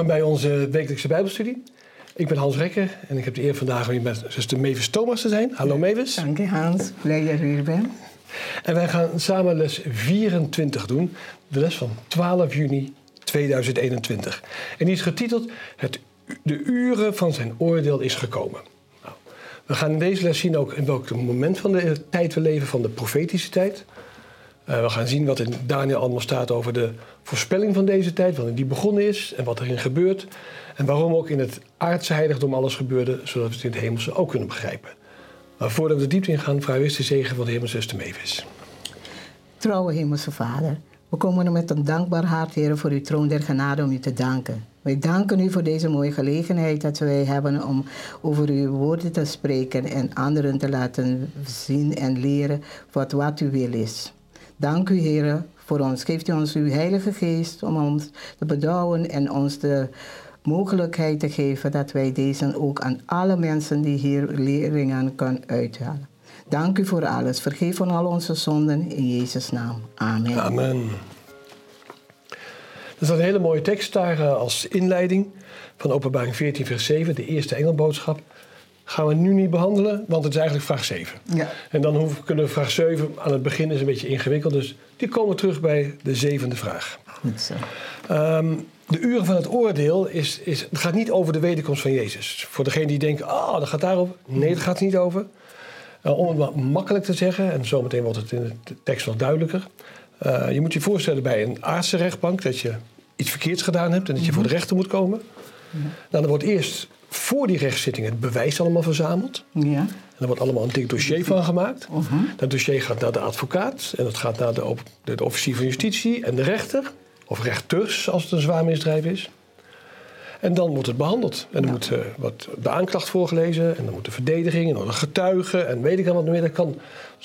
Welkom bij onze wekelijkse Bijbelstudie. Ik ben Hans Rekker en ik heb de eer vandaag om hier met zuster Mavis Thomas te zijn. Hallo Mavis. Dank je Hans, blij dat je hier bent. En wij gaan samen les 24 doen, de les van 12 juni 2021. En die is getiteld Het, De uren van zijn oordeel is gekomen. Nou, we gaan in deze les zien ook in welk moment van de tijd we leven, van de profetische tijd. Uh, we gaan zien wat in Daniel allemaal staat over de voorspelling van deze tijd, wanneer die begonnen is en wat erin gebeurt. En waarom ook in het aardse heiligdom alles gebeurde, zodat we het in het hemelse ook kunnen begrijpen. Maar voordat we de diepte ingaan, vragen we de zegen van de hemelse Mevis. Trouwe hemelse Vader, we komen er met een dankbaar hart, Heer, voor uw troon der genade om u te danken. Wij danken u voor deze mooie gelegenheid dat wij hebben om over uw woorden te spreken en anderen te laten zien en leren wat, wat uw wil is. Dank u, Heer, voor ons. Geeft u ons uw Heilige Geest om ons te bedouwen en ons de mogelijkheid te geven dat wij deze ook aan alle mensen die hier leringen kunnen uithalen. Dank u voor alles. Vergeef van al onze zonden in Jezus' naam. Amen. Amen. Er staat een hele mooie tekst daar eh, als inleiding van Openbaring 14, vers 7, de eerste engelboodschap. Gaan we nu niet behandelen, want het is eigenlijk vraag 7. Ja. En dan hoeven, kunnen we vraag 7 aan het begin is een beetje ingewikkeld, dus die komen terug bij de zevende vraag. Goed zo. Um, de uren van het oordeel is, is, het gaat niet over de wederkomst van Jezus. Voor degene die denken, oh, dat gaat daarover. Nee, dat gaat er niet over. Uh, om het maar makkelijk te zeggen, en zometeen wordt het in de tekst nog duidelijker. Uh, je moet je voorstellen bij een aardse rechtbank dat je iets verkeerds gedaan hebt en dat je voor de rechter moet komen. Ja. Nou, dan wordt eerst voor die rechtszitting het bewijs allemaal verzameld. Ja. En er wordt allemaal een dik dossier van gemaakt. Uh -huh. Dat dossier gaat naar de advocaat en dat gaat naar de, de, de officier van justitie en de rechter. Of rechters, als het een zwaar misdrijf is. En dan wordt het behandeld. En dan moet uh, wat de aanklacht voorgelezen. En dan moet de verdediging en dan de getuigen. En weet ik al wat meer. Dat kan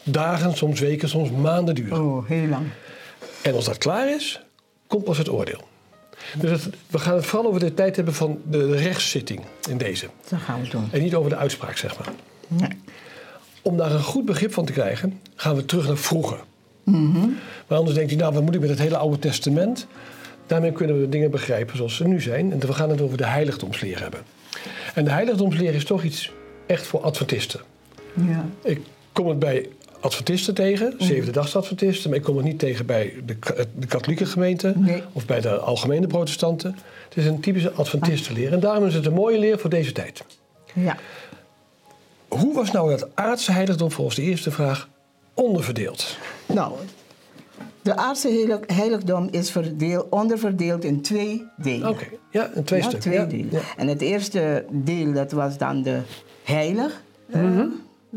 dagen, soms weken, soms maanden duren. Oh, heel lang. En als dat klaar is, komt pas het oordeel. Dus het, we gaan het vooral over de tijd hebben van de rechtszitting in deze. Dat gaan we doen. En niet over de uitspraak, zeg maar. Nee. Om daar een goed begrip van te krijgen, gaan we terug naar vroeger. Mm Maar anders denkt hij, nou, wat moet ik met het hele Oude Testament? Daarmee kunnen we dingen begrijpen zoals ze nu zijn. En we gaan het over de heiligdomsleer hebben. En de heiligdomsleer is toch iets echt voor adventisten. Ja. Ik kom het bij adventisten tegen, mm. zevende adventisten, maar ik kom het niet tegen bij de, de katholieke gemeente nee. of bij de algemene protestanten. Het is een typische adventistenleer en daarom is het een mooie leer voor deze tijd. Ja. Hoe was nou dat aardse heiligdom volgens de eerste vraag onderverdeeld? Nou, de aardse heiligdom is verdeel, onderverdeeld in twee delen. Oké, ja, in twee ja, stukken. Twee delen. Ja. En het eerste deel, dat was dan de heilig uh,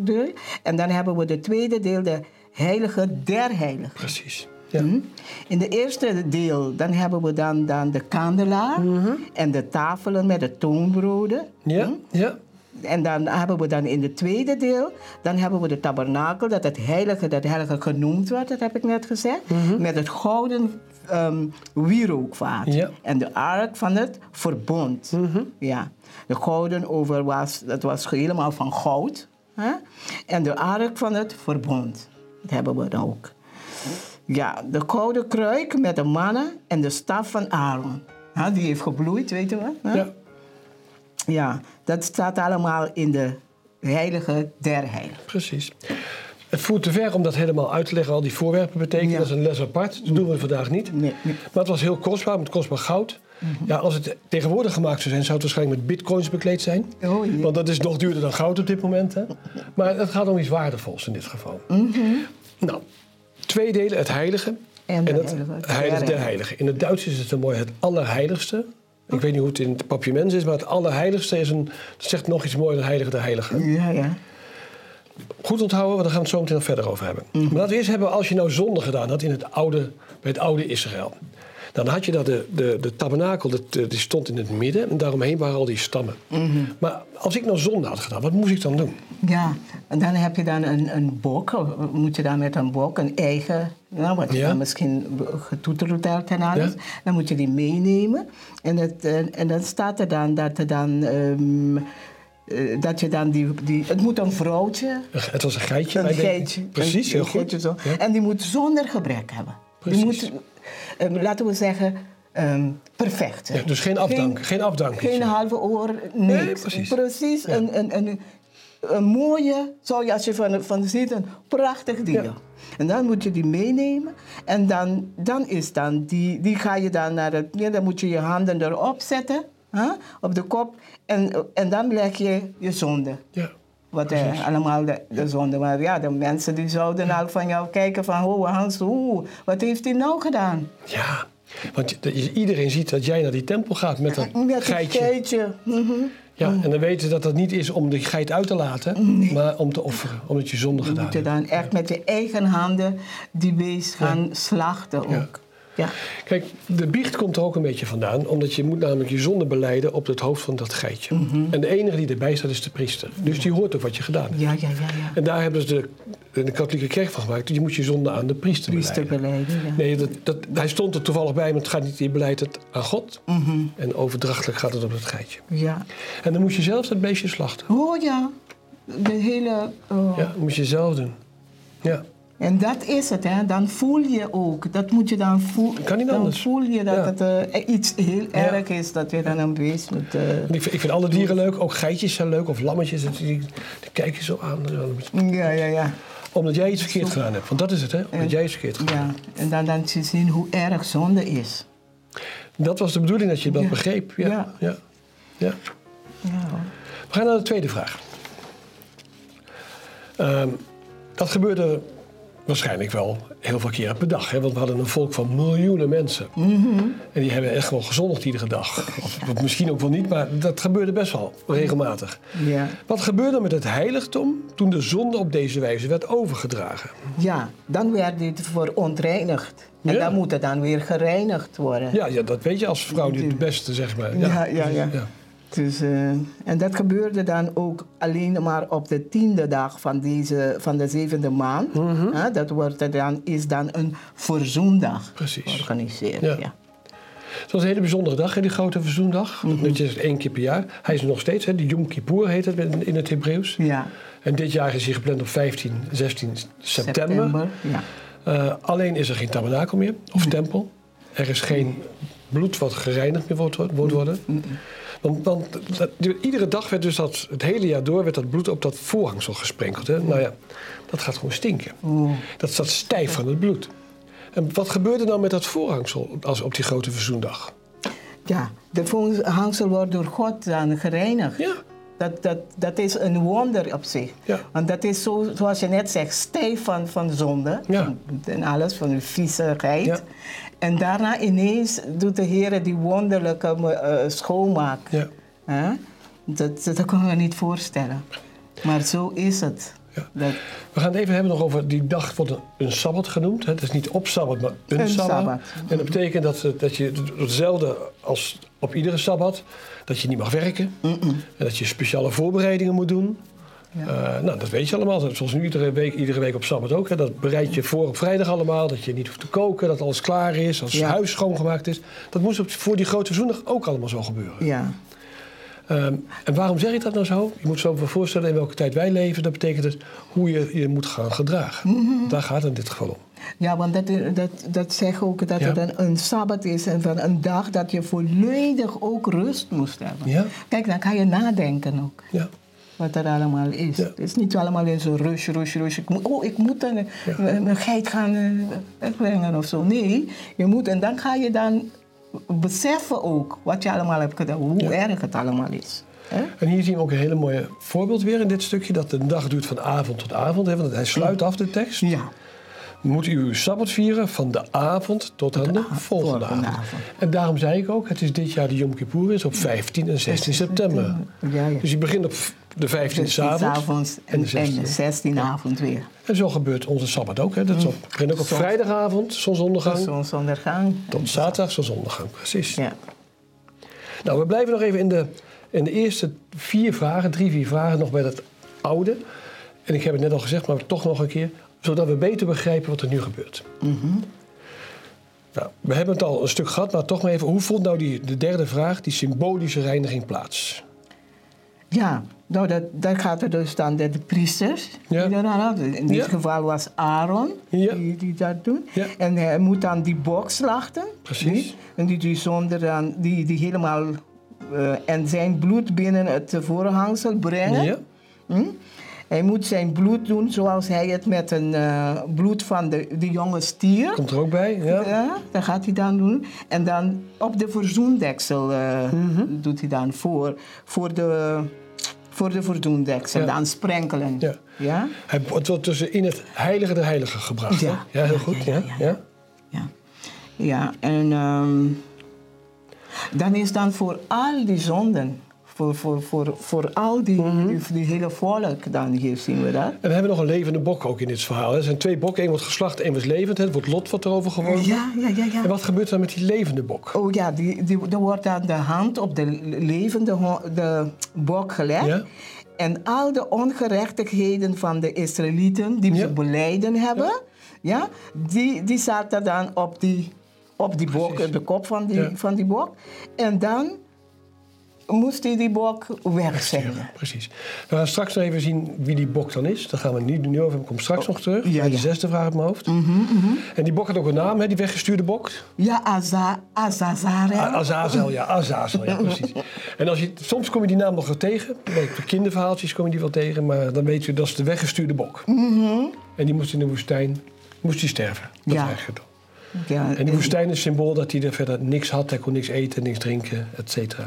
deel. En dan hebben we de tweede deel, de heilige der heiligen. Precies. Ja. Mm In de eerste deel, dan hebben we dan, dan de kandelaar mm -hmm. en de tafelen met de toonbroden. Ja, mm? ja. En dan hebben we dan in het tweede deel, dan hebben we de tabernakel, dat het heilige, dat heilige genoemd wordt, dat heb ik net gezegd, mm -hmm. met het gouden um, wierookvaat. Ja. En de ark van het verbond. Mm -hmm. ja. De gouden over was, dat was helemaal van goud. Hè? En de ark van het verbond. Dat hebben we dan ook. Ja, de gouden kruik met de mannen en de staf van Aaron. Die heeft gebloeid, weten we. Hè? Ja. Ja, dat staat allemaal in de heilige der heiligen. Precies. Het voert te ver om dat helemaal uit te leggen, al die voorwerpen betekenen. Dat is een les apart. Dat doen we vandaag niet. Nee, nee. Maar het was heel kostbaar, met kostbaar goud. Mm -hmm. Ja, als het tegenwoordig gemaakt zou zijn, zou het waarschijnlijk met bitcoins bekleed zijn. Oh, yeah. Want dat is nog duurder dan goud op dit moment. Hè? Maar het gaat om iets waardevols in dit geval. Mm -hmm. Nou, twee delen, het heilige en, en het heilige, heilige der heilige. In het Duits is het een mooi het allerheiligste. Ik weet niet hoe het in het papiaments is, maar het allerheiligste is een, dat zegt nog iets mooier dan heilige de heilige. Ja, ja. Goed onthouden, want daar gaan we het zo meteen nog verder over hebben. Mm. Maar laten we eerst hebben, als je nou zonde gedaan had in het oude, bij het oude Israël. Dan had je dat de, de, de tabernakel, dat, die stond in het midden en daaromheen waren al die stammen. Mm -hmm. Maar als ik nou zonde had gedaan, wat moest ik dan doen? Ja, en dan heb je dan een, een bok, moet je dan met een bok, een eigen, nou, wat ja. dan misschien getoeterd en alles, ja. dan moet je die meenemen. En, het, en dan staat er dan dat er dan... Um, uh, dat je dan die, die... Het moet een vrouwtje... Het was een geitje. Een geitje. Precies, een, heel een goed. Zo. Ja. En die moet zonder gebrek hebben. Precies. Die moet, uh, laten we zeggen, um, perfect. Ja, dus geen afdank, geen, afdank. Geen halve oor, niks. Nee, precies. Precies, een, een, een, een, mooie, zou je als je van, van ziet, een prachtig ding. En dan moet je die meenemen. En dan, dan is dan, die, die ga je dan naar het, ja, dan moet je je handen erop zetten, hè, op de kop. En, en dan leg je je zonde. Ja. Wat eh, allemaal de, de zonde. Maar ja, de mensen die zouden al van jou kijken van... Oh Hans, wat heeft hij nou gedaan? Ja, want iedereen ziet dat jij naar die tempel gaat met dat met geitje. geitje. Mhm. Ja, en dan weten ze dat dat niet is om de geit uit te laten, maar om te offeren, omdat je zonde gedaan hebt. Je moet dan echt met je eigen handen die beest gaan slachten ook. Ja. Kijk, de biecht komt er ook een beetje vandaan, omdat je moet namelijk je zonde beleiden op het hoofd van dat geitje. Mhm. En de enige die erbij staat is de priester. Dus die hoort ook wat je gedaan hebt. Ja, ja, ja, ja. En daar hebben ze de, de katholieke kerk van gemaakt. Je moet je zonde aan de priester, priester beleiden. ja. Nee, dat, dat, hij stond er toevallig bij, maar het gaat niet, je beleidt het aan God. Mhm. En overdrachtelijk gaat het op het geitje. Ja. En dan moest je zelf dat beestje slachten. Oh ja, de hele... Oh. Ja, dat moest je zelf doen. Ja. En dat is het, hè. dan voel je ook. Dat moet je dan voelen. Kan niet anders. Dan voel je dat het uh, iets heel erg is dat je dan een beest moet. Uh, ik, vind, ik, vind, alle dieren leuk, ook geitjes zijn leuk of lammetjes. Die, die, kijk je zo aan. Ja, ja, ja. Omdat jij iets verkeerd gedaan hebt. Want dat is het, hè? Omdat jij iets verkeerd gedaan hebt. Ja, en dan, dan te zien hoe erg zonde is. Dat was de bedoeling dat je dat begreep. Ja. Ja. ja. ja. We gaan naar de tweede vraag. Um, dat gebeurde waarschijnlijk wel heel veel keren per dag. Hè? Want we hadden een volk van miljoenen mensen. Mhm. En die hebben echt wel gezondigd iedere dag. Of, misschien ook wel niet, maar dat gebeurde best wel regelmatig. Ja. Wat gebeurde met het heiligdom toen de zonde op deze wijze werd overgedragen? Ja, dan werd dit verontreinigd. En dan moet het dan weer gereinigd worden. Ja, ja dat weet je als vrouw niet het beste, zeg maar. ja, ja. ja. ja. Dus, uh, en dat gebeurde dan ook alleen maar op de tiende dag van, deze, van de zevende maand. Mm -hmm. dat wordt dan, is dan een verzoendag Precies. georganiseerd. Ja. ja. Het was een hele bijzondere dag, die grote verzoendag. Mm -hmm. Dat is één keer per jaar. Hij is er nog steeds, hè, de Yom Kippur heet het in het Hebreeuws. Ja. En dit jaar is hij gepland op 15, 16 september. september ja. Uh, alleen is er geen tabernakel meer, of mm. tempel. Er is geen bloed wat gereinigd meer wordt, wordt worden. Mm want, want iedere dag werd dus dat, het hele jaar door, werd dat bloed op dat voorhangsel gesprenkeld. Hè? Nou ja, dat gaat gewoon stinken. Dat staat stijf van het bloed. En wat gebeurde dan met dat voorhangsel als op die grote verzoendag? Ja, de voorhangsel wordt door God dan gereinigd. Ja. Dat, dat, dat is een wonder op zich. Ja. Want dat is zo, zoals je net zegt, stijf van, van zonde. Ja. En alles, van de viezigheid. Ja. En daarna ineens doet de Heer die wonderlijke uh, schoonmaak. Ja. Dat, dat, kunnen we niet voorstellen. Maar zo is het. Ja. Dat... We gaan het even hebben nog over die dag wordt een, sabbat genoemd. Het is niet op sabbat, maar een, een sabbat. En dat betekent dat, dat je hetzelfde als op iedere sabbat, dat je niet mag werken. En dat je speciale voorbereidingen moet doen. Ja. Uh, nou, dat weet je allemaal. Zoals nu iedere week, iedere week op Sabbat ook. Hè. Dat bereid je voor op vrijdag allemaal. Dat je niet hoeft te koken, dat alles klaar is, als het huis schoongemaakt is. Dat moest op, voor die grote zondag ook allemaal zo gebeuren. Ja. Um, en waarom zeg ik dat nou zo? Je moet zo voorstellen in welke tijd wij leven. Dat betekent dus hoe je je moet gaan gedragen. Mm Daar gaat het in dit geval om. Ja, want dat, dat, dat zegt ook dat het een, een sabbat is en van een dag dat je volledig ook rust moest hebben. Ja. Kijk, dan kan je nadenken ook. Ja wat er allemaal is. Het is niet allemaal in zo'n rush, rush, rush. Ik moet, oh, ik moet een, een geit gaan uh, wegbrengen of zo. Nee, je moet en dan ga je dan beseffen ook wat je allemaal hebt gedaan, hoe erg het allemaal is. En hier zien we ook een hele mooie voorbeeld weer in dit stukje, dat de dag duurt van avond tot avond. Hè, want hij sluit af de tekst. Ja moet u uw sabbat vieren van de avond tot aan de, volgende avond. En daarom zei ik ook, het is dit jaar de Yom Kippur is op 15 en 16 september. Ja, ja. Dus je begint op de 15e avond en, de 16e avond weer. En zo gebeurt onze sabbat ook. Hè. Dat mm. begint ook op vrijdagavond, zonsondergang. Zonsondergang. Tot zaterdag, zonsondergang, precies. Ja. Nou, we blijven nog even in de, in de eerste vier vragen, drie, vier vragen, nog bij dat oude. En ik heb het net al gezegd, maar toch nog een keer zodat we beter begrijpen wat er nu gebeurt. Mm nou, we hebben het al een stuk gehad, maar toch maar even. Hoe vond nou die, de derde vraag, die symbolische reiniging, plaats? Ja, nou, dat, dat gaat er dus dan de, de priesters. Ja. Die hadden. In dit geval was Aaron die, die dat doet. En hij moet dan die bok slachten. Precies. En die, die zonder dan, die, die helemaal uh, en zijn bloed binnen het voorhangsel brengen. Ja. Hm? Hij moet zijn bloed doen zoals hij het met een uh, bloed van de, de jonge stier. Komt er ook bij, ja. ja. Dat gaat hij dan doen. En dan op de verzoendeksel uh, mm -hmm. doet hij dan voor, voor de voor de ja. dan sprenkelen. Ja. ja. Hij wordt dus in het heilige der heiligen gebracht. Ja, ja heel goed. Ja, ja, ja. ja. en um, dan is dan voor al die zonden voor, voor, voor, voor al die, mm -hmm. die, hele volk dan hier zien we dat. En we hebben nog een levende bok ook in dit verhaal. Er zijn twee bokken, één wordt geslacht, één was levend. Het wordt lot wat erover gewonnen. Ja, ja, ja, ja. En wat gebeurt dan met die levende bok? Oh ja, die, die, er wordt dan de hand op de levende de bok gelegd. Ja. En al de ongerechtigheden van de Israëlieten die ze beleiden hebben, ja. die, die zaten dan op die, op die bok, de kop van die, van die bok. En dan moest hij die bok wegzenden. Precies. We gaan straks nog even zien wie die bok dan is. Daar gaan we niet nu over. Ik kom straks oh, nog terug. Ja, Die zesde vraag op mijn hoofd. Mm -hmm, En die bok had ook een naam, hè, die weggestuurde bok. Ja, Aza, Azazel. Azazel, ja, Azazel, ja, precies. En als je, soms kom je die naam nog wel tegen. Bij kinderverhaaltjes kom je die wel tegen. Maar dan weet je, dat is de weggestuurde bok. Mm En die moest in de woestijn, moest die sterven. Dat ja. Ja, en de woestijn is symbool dat hij er verder niks had. Hij kon niks eten, niks drinken, et cetera.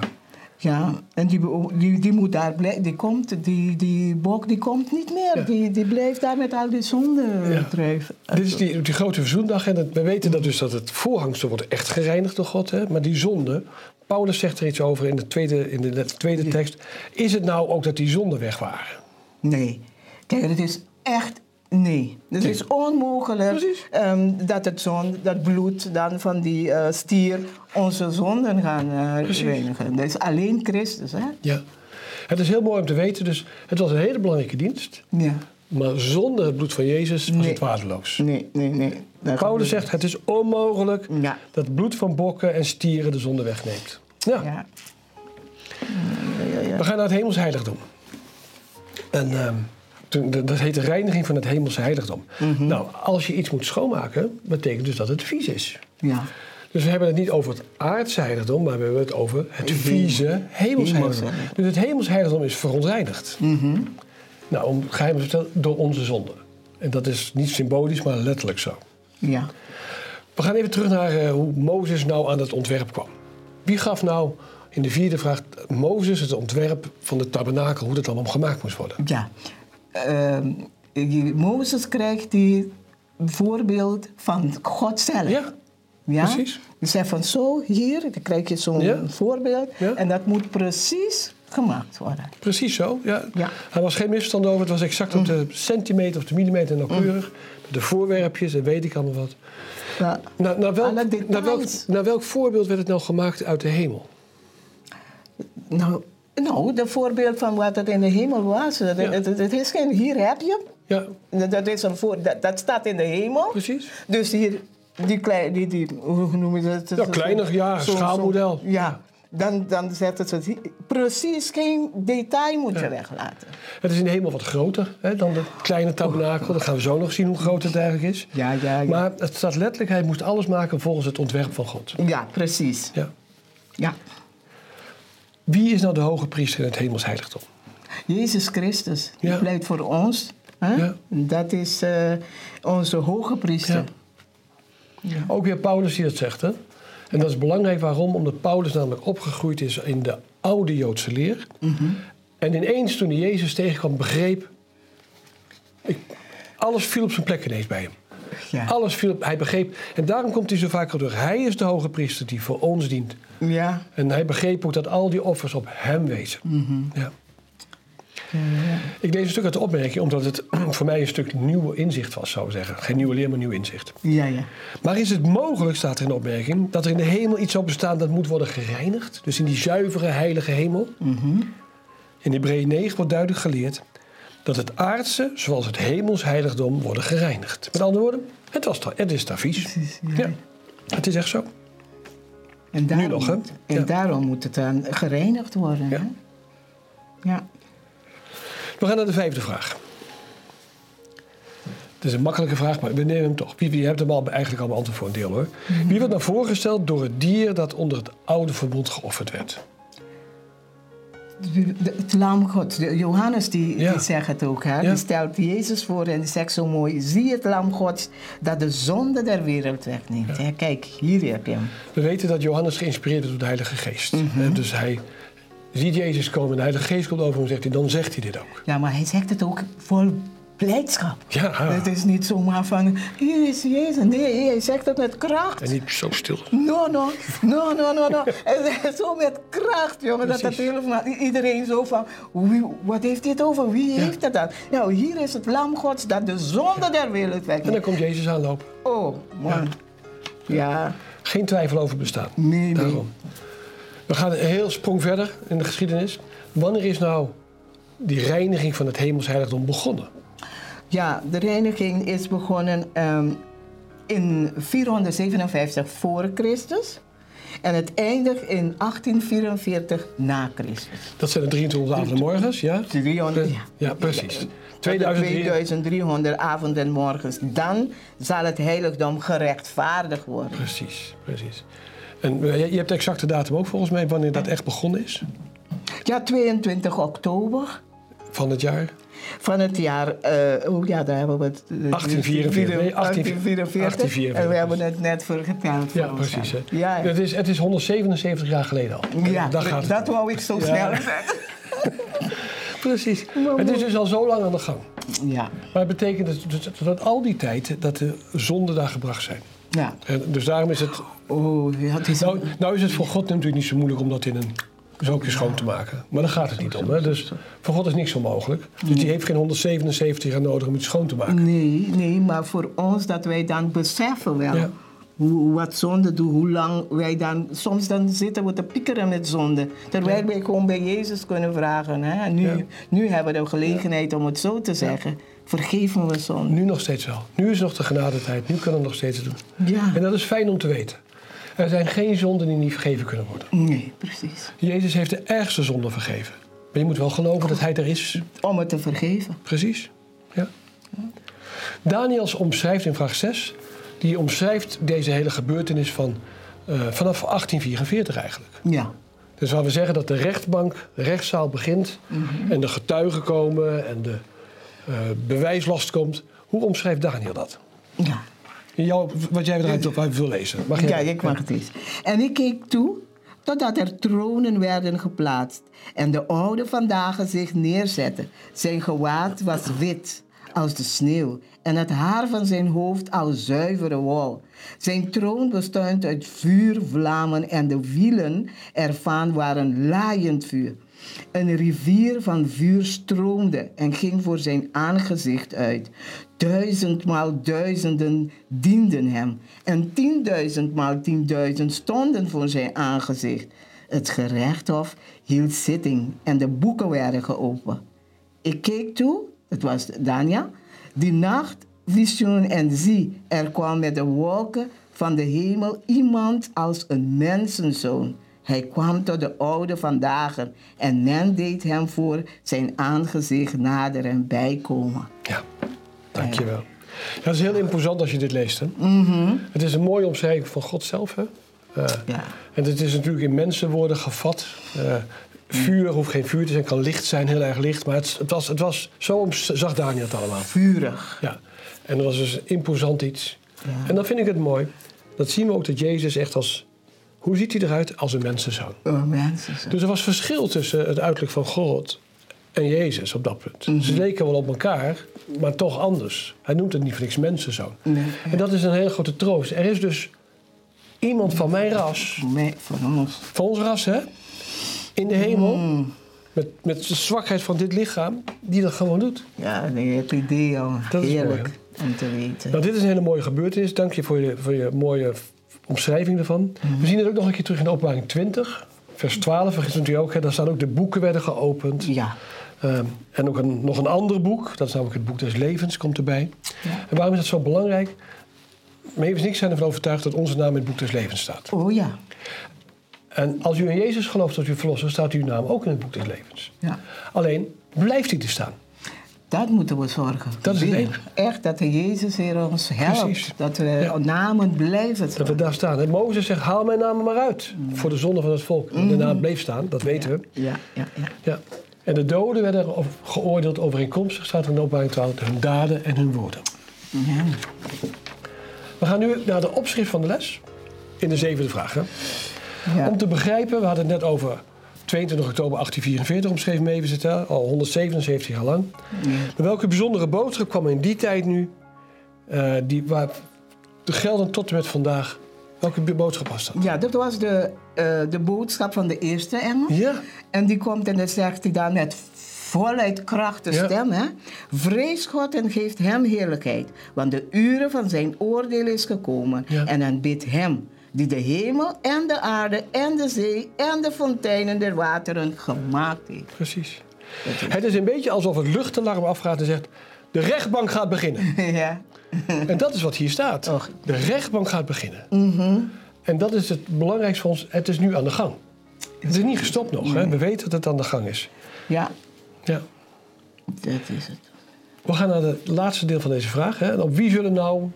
Ja, en die, die, die moet daar blijven. Die komt, die, die bok die komt niet meer. Die, die blijft daar met al die zonden ja. drijven. Dit is die, die grote verzoendag. En we weten dat dus dat het voorhangsel wordt echt gereinigd door God. Hè? Maar die zonde, Paulus zegt er iets over in de tweede, in de tweede tekst. Is het nou ook dat die zonden weg waren? Nee. Kijk, het is echt Nee, het is onmogelijk um, dat het zon, dat bloed dan van die uh, stier onze zonden gaan uh, reinigen. Dat is alleen Christus. Hè? Ja, het is heel mooi om te weten. Dus het was een hele belangrijke dienst. Ja. Maar zonder het bloed van Jezus was het waardeloos. Nee, nee, nee. Paulus zegt het is onmogelijk ja. dat het bloed van bokken en stieren de zonde wegneemt. Ja. ja. We gaan naar het hemelsheiligdom. En... Um, dat heet de reiniging van het hemelse heiligdom. Mhm. Nou, als je iets moet schoonmaken, betekent dus dat het vies is. Ja. Dus we hebben het niet over het aardse heiligdom, maar we hebben het over het vieze heiligdom. Dus het heiligdom is verontreinigd. Mm Nou, om geheim te vertellen, door onze zonde. En dat is niet symbolisch, maar letterlijk zo. Ja. We gaan even terug naar uh, hoe Mozes nou aan het ontwerp kwam. Wie gaf nou in de vierde vraag Mozes het ontwerp van de tabernakel, hoe dat allemaal gemaakt moest worden? Ja, uh, Mozes krijgt die voorbeeld van God zelf. Ja, ja? precies. Je zegt van zo, hier, dan krijg je zo'n voorbeeld. Ja. En dat moet precies gemaakt worden. Precies zo, ja. ja. Er was geen misverstand over. Het was exact op de mm. centimeter of de millimeter nauwkeurig. Mm. De voorwerpjes en weet ik allemaal wat. Ja. Nou, naar, welk, naar, welk, naar welk voorbeeld werd het nou gemaakt uit de hemel? Nou, nou, de voorbeeld van wat het in de hemel was. Het, het, is geen, hier heb je. Ja. Dat, is een voor, dat, dat staat in de hemel. Precies. Dus hier, die kleine, die, die, hoe noem je dat? Ja, kleiner, ja, zo, schaalmodel. Zo, ja. Dan, dan zet het precies geen detail moet je weglaten. Het is in de hemel wat groter hè, dan de kleine tabernakel. Dan gaan we zo nog zien hoe groot het eigenlijk is. Ja, ja, ja. Maar het staat letterlijk, hij moest alles maken volgens het ontwerp van God. Ja, precies. Ja. ja. Wie is nou de hoge priester in het hemelsheiligdom? Jezus Christus. Die pleit voor ons. Hè? Ja. Dat is uh, onze hoge priester. Ja. Ook weer Paulus die dat zegt. Hè? En dat is belangrijk waarom? Omdat Paulus namelijk opgegroeid is in de oude Joodse leer. Mm -hmm. En ineens toen hij Jezus tegenkwam, begreep... Ik, alles viel op zijn plek ineens bij hem. Ja. Alles viel, hij begreep. En daarom komt hij zo vaak door. Hij is de hoge priester die voor ons dient. Ja. En hij begreep ook dat al die offers op hem wezen. Mm ja. Ik lees een stuk uit de opmerking omdat het voor mij een stuk nieuw inzicht was, zou ik zeggen. Geen nieuwe leer, maar nieuw inzicht. Ja, ja. Maar is het mogelijk, staat er in de opmerking, dat er in de hemel iets zou bestaan dat moet worden gereinigd? Dus in die zuivere, heilige hemel? Mm In Hebreeën 9 wordt duidelijk geleerd dat het aardse, zoals het hemels heiligdom, worden gereinigd. Met andere woorden, het, was, het is daar vies. Ja. Het is echt zo. En daarom, nu nog, hè? En daarom moet het dan gereinigd worden. Ja. Ja. We gaan naar de vijfde vraag. Het is een makkelijke vraag, maar we nemen hem toch. Wie, wie hebt hem al eigenlijk al beantwoord voor een deel hoor. Mhm. Wie wordt nou voorgesteld door het dier dat onder het oude verbond geofferd werd? Het lam God. Johannes die, die zegt het ook. Hè? Die stelt Jezus voor en die zegt zo mooi... zie het lam Gods dat de zonde der wereld wegneemt. Ja. Kijk, hier heb je hem. We weten dat Johannes geïnspireerd is door de Heilige Geest. Mhm. Dus hij ziet Jezus komen en de Heilige Geest komt over hem zegt hij... dan zegt hij dit ook. Ja, maar hij zegt het ook vol blijdschap. Ja. Het is niet zomaar van, hier is Jezus. Nee, hij zegt het met kracht. En niet zo stil. No, no, no, no, no, no. zo met kracht, jongen. Dat het helemaal, iedereen zo van, wie, wat heeft dit over? Wie heeft het dan? Nou, hier is het lam gods dat de zonde der wereld wegneemt. En dan komt Jezus aanlopen. Oh, man. Ja. Geen twijfel over bestaat. Nee, Daarom. We gaan een heel sprong verder in de geschiedenis. Wanneer is nou die reiniging van het hemelsheiligdom begonnen? Ja, de reiniging is begonnen um, in 457 voor Christus. En het eindigt in 1844 na Christus. Dat zijn de 23 avonden morgens, ja? 300, ja. ja, precies. 2300 avonden en morgens. Dan zal het heiligdom gerechtvaardigd worden. Precies, precies. En eh, je hebt de exacte datum ook volgens mij wanneer dat echt begonnen is? Ja, 22 oktober. Van het jaar? Van het jaar, uh, oh ja, daar hebben we het. 1844. Nee, 1844. En we hebben het net voor geteld. Ja, precies. Hè. Ja, ja. Het, is, het is 177 jaar geleden al. Ja, gaat dat wou ik zo snel zeggen. precies. Het is dus al zo lang aan de gang. Ja. Maar het betekent dat, dat, dat al die tijd dat de zonden daar gebracht zijn. Ja. En dus daarom is het. Oh, ja, het is nou, nou is het voor God natuurlijk niet zo moeilijk om dat in een zo ook weer schoon te maken. Maar daar gaat het niet om. Hè? Dus voor God is niks onmogelijk. Dus die heeft geen 177 jaar nodig om iets schoon te maken. Nee, nee, maar voor ons dat wij dan beseffen wel. Hoe, wat zonde doet, hoe lang wij dan... Soms dan zitten we te piekeren met zonde. Terwijl wij gewoon bij Jezus kunnen vragen. Hè? Nu, nu hebben we de gelegenheid om het zo te zeggen. Vergeef me zonde. Nu nog steeds wel. Nu is nog de genadetijd. Nu kunnen we nog steeds doen. Ja. En dat is fijn om te weten. Er zijn geen zonden die niet vergeven kunnen worden. Nee, precies. Jezus heeft de ergste zonde vergeven. Maar je moet wel geloven dat hij er is. Om het te vergeven. Precies. Ja. Daniels omschrijft in vraag 6, die omschrijft deze hele gebeurtenis van, uh, vanaf 1844 eigenlijk. Ja. Dus waar we zeggen dat de rechtbank, de rechtszaal begint mhm. en de getuigen komen en de uh, bewijslast komt. Hoe omschrijft Daniel dat? Ja. Wat jij eruit op wil lezen. Mag ja, ik mag het lezen. En ik keek toe totdat er tronen werden geplaatst en de oude vandaag zich neerzetten. Zijn gewaad was wit als de sneeuw en het haar van zijn hoofd als zuivere wol. Zijn troon bestond uit vuurvlammen en de wielen ervan waren laaiend vuur. Een rivier van vuur stroomde en ging voor zijn aangezicht uit. Duizendmaal duizenden dienden hem en tienduizendmaal tienduizend stonden voor zijn aangezicht. Het gerechtshof hield zitting en de boeken werden geopend. Ik keek toe, het was Dania, die nacht visioen en zie, er kwam met de wolken van de hemel iemand als een mensenzoon. Hij kwam tot de oude vandaag en men deed hem voor zijn aangezicht nader en bijkomen. Ja, dankjewel. Ja, dat is heel imposant als je dit leest. Hè? Mhm. Het is een mooie omschrijving van God zelf. Hè? Uh, ja. En het is natuurlijk in mensenwoorden gevat. Uh, vuur hoeft geen vuur te zijn, kan licht zijn, heel erg licht. Maar het, het was, het was, zo zag Daniel het allemaal. Vurig. Ja. En dat was dus imposant iets. Ja. En dan vind ik het mooi. Dat zien we ook dat Jezus echt als hoe ziet hij eruit als een mensenzoon? Een mensenzoon. Dus er was verschil tussen het uiterlijk van God en Jezus op dat punt. Ze mhm. leken wel op elkaar, maar toch anders. Hij noemt het niet voor niks mensenzoon. Nee, En dat is een hele grote troost. Er is dus iemand van mijn ras. Nee, van ons. Van ons ras, hè? In de hemel. Mm. Met, met de zwakheid van dit lichaam, die dat gewoon doet. Ja, nee, het idee al. Dat Heerlijk is mooi, om te weten. Nou, dit is een hele mooie gebeurtenis. Dank je voor je, voor je mooie omschrijving ervan. We zien het ook nog een keer terug in de openbaring 20, vers 12. Vergis natuurlijk ook, hè, daar staan ook de boeken werden geopend. Ja. Um, en ook een, nog een ander boek, dat is namelijk het boek des levens, komt erbij. Ja. En waarom is dat zo belangrijk? Mevens niks zijn ervan overtuigd dat onze naam in het boek des levens staat. Oh ja. En als u in Jezus gelooft als uw verlosser, staat uw naam ook in het boek des levens. Ja. Alleen blijft hij te staan. Dat moeten we zorgen. Dat is het Echt, dat de Jezus hier ons helpt. Precies. Dat we namen blijven Dat we daar staan. En Mozes zegt, haal mijn namen maar uit. Voor de zonde van het volk. De mhm. naam bleef staan, dat weten we. Ja, ja, ja. ja. En de doden werden geoordeeld overeenkomstig, staat er in openbaring 12, hun daden en hun woorden. Ja. We gaan nu naar de opschrift van de les. In de zevende vraag. Ja. Om te begrijpen, we hadden het net over 22 oktober 1844 omschreven Mevers al 177 jaar lang. Ja. welke bijzondere boodschap kwam in die tijd nu, uh, die, waar de gelden tot en met vandaag, welke boodschap was dat? Ja, dat was de, uh, de boodschap van de eerste engel. Ja. En die komt en dan zegt hij dan met voluit kracht de stem. Hè? Vrees God en geeft hem heerlijkheid, want de uren van zijn oordeel is gekomen. En aanbid hem die de hemel en de aarde en de zee en de fonteinen der wateren gemaakt heeft. Precies. Het is een beetje alsof het luchtalarm afgaat en zegt: de rechtbank gaat beginnen. ja. En dat is wat hier staat. De rechtbank gaat beginnen. Mm En dat is het belangrijkste voor ons. Het is nu aan de gang. Het is niet gestopt nog. Hè? We weten dat het aan de gang is. Ja. Ja. Dat is het. We gaan naar het laatste deel van deze vraag. Hè? op wie zullen nou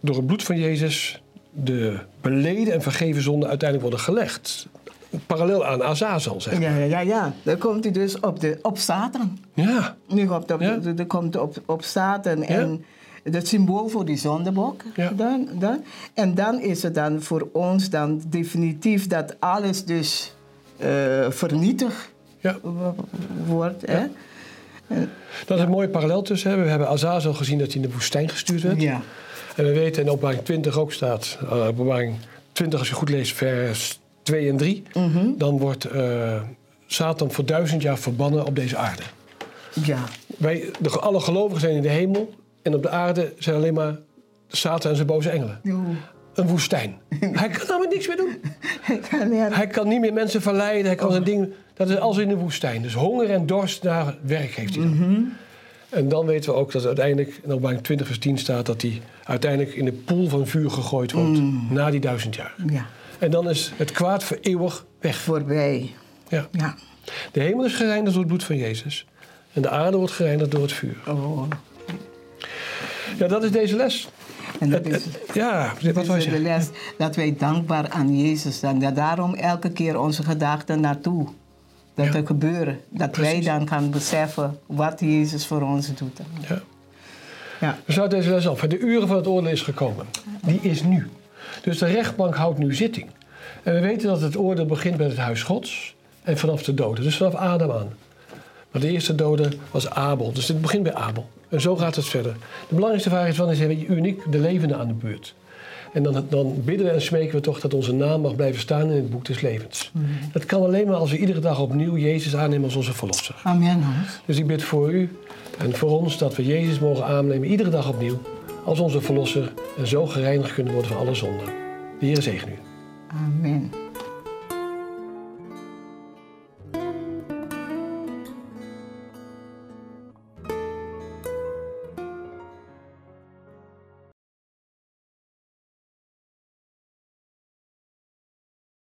door het bloed van Jezus de beleden en vergeven zonden uiteindelijk worden gelegd. Parallel aan Azazel, zeg maar. Ja, ja, ja. Dan komt hij dus op, de, op Satan. Ja. Nu op, de, ja. komt op, op Satan en het symbool voor die zondebok. Ja. Dan, dan. En dan is het dan voor ons dan definitief dat alles dus uh, vernietigd ja. wordt. Hè? Dat is een mooie parallel tussen. We hebben Azazel gezien dat hij in de woestijn gestuurd werd. Ja. En we weten in openbaring 20 ook staat, uh, openbaring 20 als je goed leest, vers 2 en 3, mhm. dan wordt uh, Satan voor duizend jaar verbannen op deze aarde. Ja. Wij, de, alle gelovigen zijn in de hemel en op de aarde zijn alleen maar Satan en zijn boze engelen. Een woestijn. hij kan namelijk niks meer doen. hij, kan niet. hij kan niet meer mensen verleiden, hij kan zijn dingen. Dat is als in de woestijn. Dus honger en dorst naar werk heeft hij dan. Mm en dan weten we ook dat uiteindelijk in openbaring 20 vers 10 staat... dat hij uiteindelijk in de poel van vuur gegooid wordt mm. na die duizend jaar. Ja. En dan is het kwaad voor eeuwig weg. Voorbij. Ja. ja. De hemel is gereinigd door het bloed van Jezus. En de aarde wordt gereinigd door het vuur. Oh. Ja, dat is deze les. En dat is, ja, wat was de les dat wij dankbaar aan Jezus zijn. Dat daarom elke keer onze gedachten naartoe dat er gebeuren. Dat wij dan gaan beseffen wat Jezus voor ons doet. Ja. Ja. We sluiten deze les af. De uren van het oordeel is gekomen. Die is nu. Dus de rechtbank houdt nu zitting. En we weten dat het oordeel begint met het huis Gods en vanaf de doden. Dus vanaf Adam aan. Maar de eerste dode was Abel. Dus dit begint bij Abel. En zo gaat het verder. De belangrijkste vraag is: wanneer is uniek de levende aan de beurt? En dan, dan, bidden we en smeken we toch dat onze naam mag blijven staan in het boek des levens. Mhm. Dat kan alleen maar als we iedere dag opnieuw Jezus aannemen als onze verlosser. Amen. Dus ik bid voor u en voor ons dat we Jezus mogen aannemen iedere dag opnieuw als onze verlosser en zo gereinigd kunnen worden van alle zonden. De Heer zegen u. Amen.